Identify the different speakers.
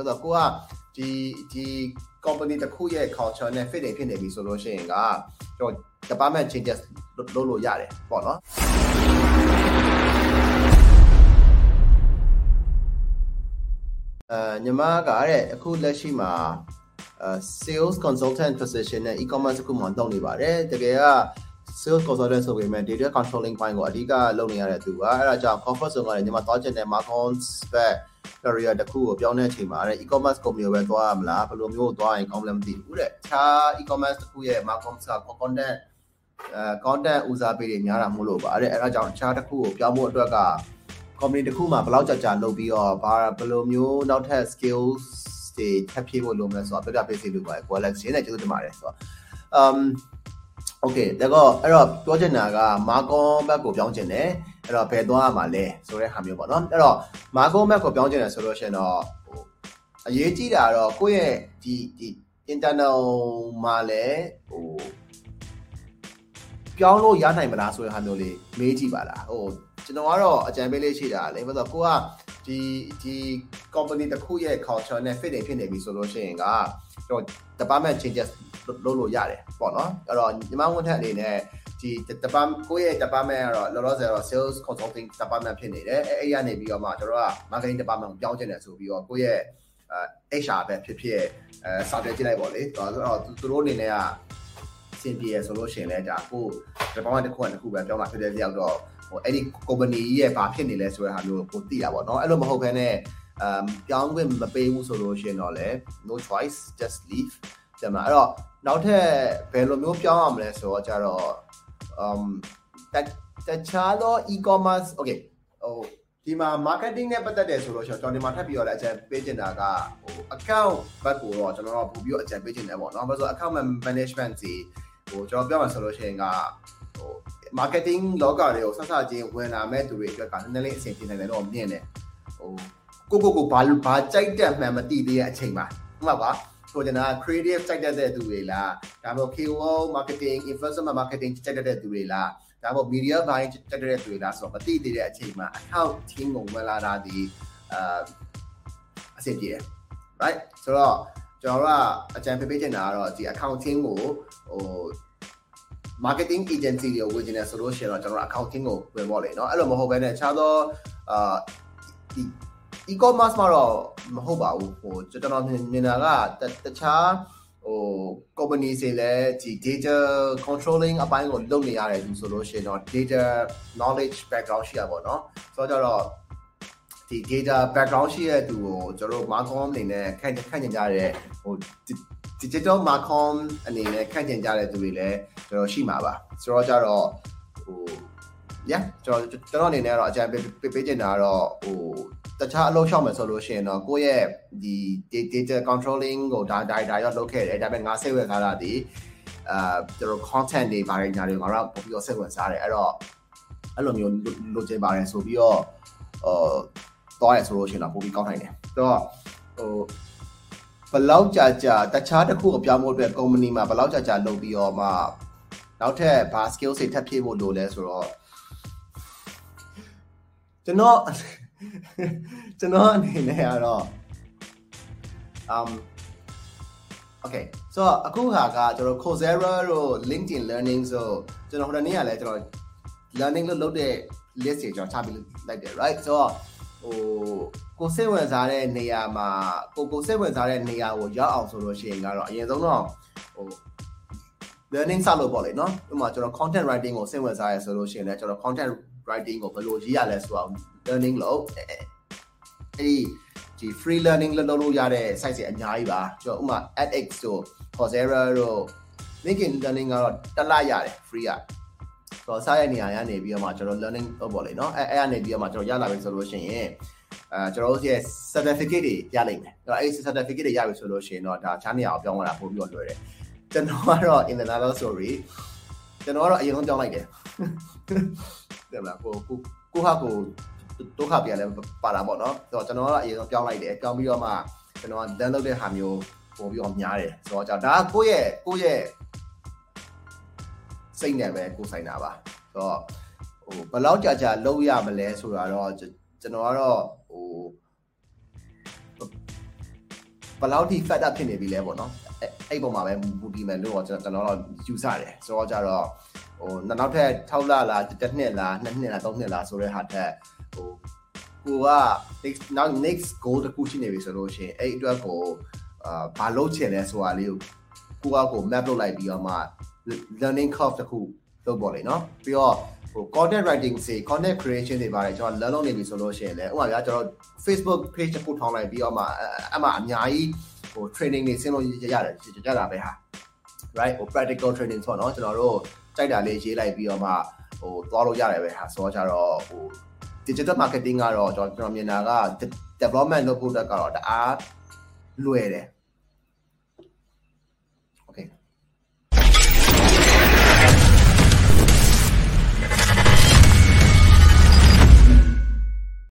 Speaker 1: ဆိုတော့ကိုကဒီဒီ company တစ်ခုရဲ့ culture နဲ့ fit နေဖြစ်နေပြီဆိုလို့ရှိရင်ကကျွန်တော် department changes လုပ်လို့ရတယ်ပေါ့နော်အဲညီမကတဲ့အခုလက်ရှိမှာအဲ sales consultant position နဲ့ e-commerce ခုမှလုပ်နေပါတယ်တကယ်က sales consultant ဆိုပေမဲ့ data controlling ဘိုင်းကိုအဓိကလုပ်နေရတဲ့သူကအဲ့ဒါကြောင့် comfort zone ကလည်းညီမသွားချင်တဲ့ marketing spec career တစ်ခုကိုပြောင်းတဲ့အချိန်မှာတဲ့ e-commerce company ကိုပဲသွားရမလားဘယ်လိုမျိုးသွားရင်ကောင်းလဲမသိဘူးတဲ့တခြား e-commerce တစ်ခုရဲ့ marketing က content အဲ content ဦးစားပေးတွေများတာမို့လို့ပါတဲ့အဲ့ဒါကြောင့်တခြားတစ်ခုကိုပြောင်းဖို့အတွက်က company တစ်ခုမှာဘယ်လောက်ကြာကြာလုပ်ပြီးတော့ဘာဘယ်လိုမျိုးနောက်ထပ် skills တွေထပ်ဖြည့်ဖို့လုပ်မလဲဆိုတော့ပြပြပေးစီလို့ပါတယ်ကို Alex ရင်းနဲ့ကျေးဇူးတင်ပါတယ်ဆိုတော့ um okay ဒါတော့အဲ့တော့ပြောချင်တာက Marcom ဘက်ကိုပြောင်းချင်တယ် အဲ့တော့ဘယ်သွားရမှာလဲဆိုတဲ့ဟာမျိုးပေါ့နော်အဲ့တော့ Marcom ဘက်ကိုပြောင်းချင်တယ်ဆိုလို့ရှိရင်တော့ဟိုအရေးကြီးတာတော့ကိုယ့်ရဲ့ဒီဒီ internal မှာလည်းဟိုပြောင်းလို့ရနိုင်မလားဆိုတဲ့ဟာမျိုးလေးမေးကြည့်ပါလားဟိုကျွန်တော်ကတော့အကြံပေးလေးရှိတာလေဘာလို့ကိုကဒီဒီ company တစ်ခုရဲ့ culture နဲ့ fit နေဖြစ်နေပြီဆိုလို့ရှိရင်ကကျွန်တော် department changes လုပ်လို့ရတယ်ပေါ့နော်အဲ့တော့ညီမဝန်ထမ်းအနေနဲ့ ဒီ department ကိုယ့်ရဲ့ department ကတော့လောလောဆယ်တော့ sales consulting department ဖြစ်နေတယ်အဲအဲ့ရနေပြီးတော့မှကျွန်တော်က marketing department ကိုပြောင်းချင်တယ်ဆိုပြီးတော့ကိုယ့်ရဲ့အဲ HR ပဲဖြစ်ဖြစ်အဲစာပြကြည့်လိုက်ပေါ့လေဆိုတော့သူတို့အနေနဲ့ကစင်ပြေရဆိုလို့ရှိရင်လည်းဒါကို department တစ်ခုနဲ့တစ်ခုပဲပြောင်းလာဖြစ်တဲ့တယောက်တော့ဟိုအဲ့ဒီ company ရဲ့ဘာဖြစ်နေလဲဆိုတဲ့ဟာမျိုးကိုသိတာပေါ့နော်အဲ့လိုမဟုတ်ဘဲနဲ့အမ်ပြောင်းခွင့်မပေးဘူးဆိုလို့ရှိရင်တော့လေ no choice just leave တယ်မလားအဲ့တော့နောက်ထပ်ဘယ်လိုမျိုးပြောင်းရမလဲဆိုတော့ကြတော့ um တခြားသော e-commerce okay ဟိုဒီမှာ marketing နဲ့ပတ်သက်တယ်ဆိုလို့ရှိရင်ကျွန်တော်ဒီမှာထပ်ပြီးတော့လည်းအကြံပေးချင်တာကဟို account ဘက်ကိုတော့ကျွန်တော်တို့ပို့ပြီးတော့အကြံပေးချင်တယ်ပေါ့နော်ဘာလို့ဆို account management စီဟိုကျွန်တော်ပြောမှဆိုလို့ရှိရင်ကဟို marketing လောကတွေကိုဆက်ဆက်ချင်းဝင်လာမဲ့သူတွေအတွက်ကနည်းနည်းလေးအဆင်ပြေနိုင်တယ်တော့မြင်တယ်ဟိုကိုကိုကိုဘာဘာကြိုက်တဲ့မှန်မသိသေးတဲ့အချိန်မှာဟုတ်ပါပါ ဆိုကြတာ creative စိုက်တတ်တဲ့သူတွေလားဒါမှမဟုတ် KOL marketing investment marketing စိုက်တတ်တဲ့သူတွေလားဒါမှမဟုတ် media buying စိုက်တတ်တဲ့သူတွေလားဆိုတော့မသိသေးတဲ့အချိန်မှာအထောက်ထင်းကုန်ဝင်လာတာဒီအာအဆင်ပြေတယ် right ဆိုတော့ကျွန်တော်တို့ကအကြံပေးပေးချင်တာကတော့ဒီ accounting ကိုဟို marketing agency တွေဝင်နေဆိုလို့ရှိရင်တော့ကျွန်တော်တို့ accounting ကိုဝင်ပေါ့လေเนาะအဲ့လိုမဟုတ်ဘဲနဲ့ခြားသောအာဒီ e-commerce မှာတော့မဟုတ်ပါဘူးဟိုကျွန်တော်မြင်တာကတခြားဟို company တွေလည်းဒီ data controlling အပိုင်းကိုလုပ်နေရတယ်သူဆိုလို့ရှိရင်တော့ data knowledge background ရှိရပါတော့ဆိုတော့ကြတော့ဒီ data background ရှိတဲ့သူကိုကျွန်တော်တို့ marcom အနေနဲ့ခန့်ခန့်ကျင်ကြတဲ့ဟို digital marcom အနေနဲ့ခန့်ကျင်ကြတဲ့သူတွေလည်းကျွန်တော်ရှိမှာပါဆိုတော့ကြတော့ဟို yeah ကျွန်တော်ကျွန်တော်အနေနဲ့ကတော့အကြံပေးပေးချင်တာကတော့ဟို တခြားအလုပ်ရှောက်မယ်ဆိုလို့ရှိရင်တော့ကိုယ့်ရဲ့ဒီ data controlling ကိုဒါ data ရောလုပ်ခဲ့တယ်ဒါပေမဲ့ငါစိတ်ဝင်စားတာဒီအာကျွန်တော် content တွေဘာတွေညာတွေငါတို့ပို့ပြီးတော့စိတ်ဝင်စားတယ်အဲ့တော့အဲ့လိုမျိုးလိုချင်ပါတယ်ဆိုပြီးတော့အာတော့ရဆိုလို့ရှိရင်တော့ပို့ပြီးကောင်းနိုင်တယ်ဆိုတော့ဟိုဘလောက်ကြာကြာတခြားတစ်ခုအပြောင်းဖို့အတွက် company မှာဘလောက်ကြာကြာလုပ်ပြီးတော့မှနောက်ထပ်ဘာ skill တွေထပ်ဖြည့်ဖို့လိုလဲဆိုတော့ကျွန်တော် ကျွန်တော်အနေနဲ့ကတော့ um okay so အခုဟာကကျွန်တော် Coursera တို့ LinkedIn Learning ဆိုကျွန်တော်ဟိုတနေ့ကလည်းကျွန်တော် learning လို့လုပ်တဲ့ list တွေကျွန်တော်ချပြီးလိုက်တယ် right so ဟိုကိုစိတ်ဝင်စားတဲ့နေရာမှာကိုကိုစိတ်ဝင်စားတဲ့နေရာကိုရောက်အောင်ဆိုလို့ရှိရင်ကတော့အရင်ဆုံးတော့ဟို learning စလို့ပေါ့လေနော်ဥပမာကျွန်တော် content writing ကိုစိတ်ဝင်စားရဆိုလို့ရှိရင်လည်းကျွန်တော် content writing ကိုဘယ်လိုရေးရလဲဆိုတော့ learning လို့အဲ့ဒီဒီ free learning လုပ်လို့ရတဲ့ site တွေအများကြီးပါကျွန်တော်ဥပမာ edX တို့ Coursera တို့ LinkedIn learning ကတော့တစ်လရတယ် free ရဆိုတော့စားရနေရာရနေပြီးတော့မှကျွန်တော် learning လုပ်ပေါ့လေနော်အဲအဲ့ရနေပြီးတော့မှကျွန်တော်ရလာပြီဆိုလို့ရှိရင်အဲကျွန်တော်တို့ရဲ့ certificate တွေရလိမ့်မယ်အဲ့အဲ့ certificate တွေရပြီဆိုလို့ရှိရင်တော့ဒါချားနေရာကိုပြောင်းလာပို့ပြီးတော့လွယ်တယ်ကျွန်တော်ကတော့ in the another story ကျွန်တော်ကတော့အရင်ဆုံးပြောင်းလိုက်တယ် တယ်မလားကိုကိုကိုဟာကိုဒုက္ခပြလဲပါတာပေါ့နော်ဆိုတော့ကျွန်တော်ကအရင်ဆုံးပြောင်းလိုက်တယ်ပြောင်းပြီးတော့မှကျွန်တော်က download လုပ်တဲ့ဟာမျိုးပို့ပြီးတော့များတယ်ဆိုတော့ကြောင့်ဒါကိုယ့်ရဲ့ကိုယ့်ရဲ့စိတ်နဲ့ပဲကိုဆိုင်တာပါဆိုတော့ဟိုဘယ်လောက်ကြာကြာလုပ်ရမလဲဆိုတာတော့ကျွန်တော်ကတော့ဟိုဘယ်လောက်ထိ fat up ဖြစ်နေပြီလဲပေါ့နော်အဲ့ပုံမှာပဲမူတည်မယ်လို့ကျွန်တော်တော့ယူဆတယ်ဆိုတော့ကြတော့ ဟိုနောက်ထပ်6လလားတစ်နှစ်လား2နှစ်လား3နှစ်လားဆိုတဲ့ဟာထက်ဟိုကိုက next now next goal တခုရှိနေပြီဆိုလို့ရှိရင်အဲ့အတွက်ကိုအာဘာလုပ်ချင်လဲဆိုတာလေးကိုကိုကကို map လုပ်လိုက်ပြီးတော့မှ learning curve တခုလုပ်ပေါ်လေနော်ပြီးတော့ဟို content writing စေ content creation တွေပါတယ်ကျွန်တော် learn လုပ်နေပြီဆိုလို့ရှိရင်လည်းဥပမာပြကျွန်တော် Facebook page တစ်ခုထောင်းလိုက်ပြီးတော့မှအဲ့မှာအများကြီးဟို training တွေဆင်းလို့ရတယ်ကြတာပဲဟာ right ဟို practical training ဆိုတော့ကျွန်တော်တို့ကြိုက်တာလေးရေးလိုက်ပြီးတော့မှဟိုသွားလို့ရတယ်ပဲဟာဆိုတော့ကြတော့ဟို digital marketing ကတော့ကျွန်တော်ကျွန်တော်မြင်တာက development လုပ်ဖို့တက်ကတော့တအားလွယ်တယ်